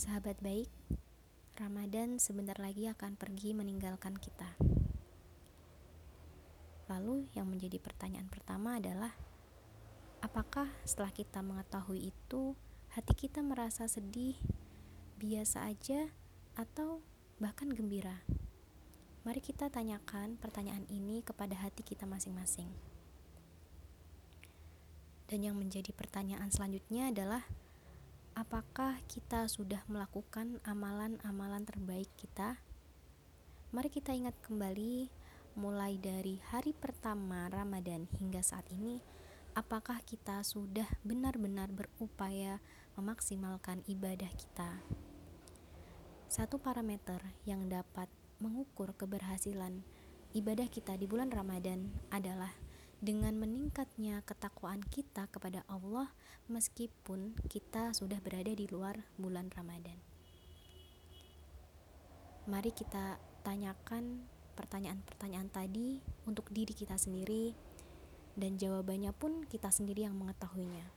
Sahabat baik, Ramadan sebentar lagi akan pergi meninggalkan kita. Lalu, yang menjadi pertanyaan pertama adalah: apakah setelah kita mengetahui itu, hati kita merasa sedih, biasa aja, atau bahkan gembira? Mari kita tanyakan pertanyaan ini kepada hati kita masing-masing. Dan yang menjadi pertanyaan selanjutnya adalah apakah kita sudah melakukan amalan-amalan terbaik kita? Mari kita ingat kembali mulai dari hari pertama Ramadan hingga saat ini apakah kita sudah benar-benar berupaya memaksimalkan ibadah kita? Satu parameter yang dapat mengukur keberhasilan ibadah kita di bulan Ramadan adalah dengan meningkatnya ketakwaan kita kepada Allah meskipun kita sudah berada di luar bulan Ramadan. Mari kita tanyakan pertanyaan-pertanyaan tadi untuk diri kita sendiri dan jawabannya pun kita sendiri yang mengetahuinya.